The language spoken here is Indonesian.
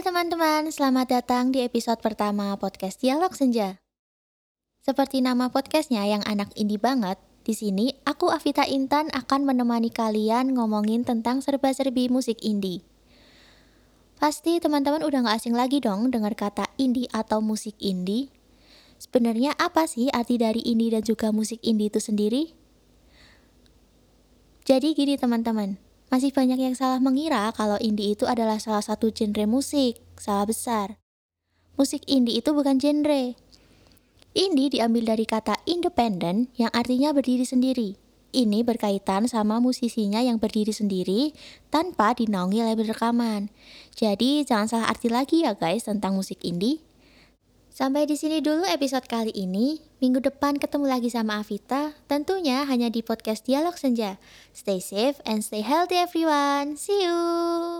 Teman-teman, selamat datang di episode pertama podcast Dialog Senja. Seperti nama podcastnya yang anak indie banget, di sini aku Avita Intan akan menemani kalian ngomongin tentang serba-serbi musik indie. Pasti teman-teman udah gak asing lagi dong dengar kata indie atau musik indie. Sebenarnya apa sih arti dari indie dan juga musik indie itu sendiri? Jadi gini teman-teman, masih banyak yang salah mengira kalau indie itu adalah salah satu genre musik. Salah besar. Musik indie itu bukan genre. Indie diambil dari kata independent yang artinya berdiri sendiri. Ini berkaitan sama musisinya yang berdiri sendiri tanpa dinaungi label rekaman. Jadi jangan salah arti lagi ya guys tentang musik indie. Sampai di sini dulu episode kali ini. Minggu depan ketemu lagi sama Avita, tentunya hanya di podcast Dialog Senja. Stay safe and stay healthy everyone. See you.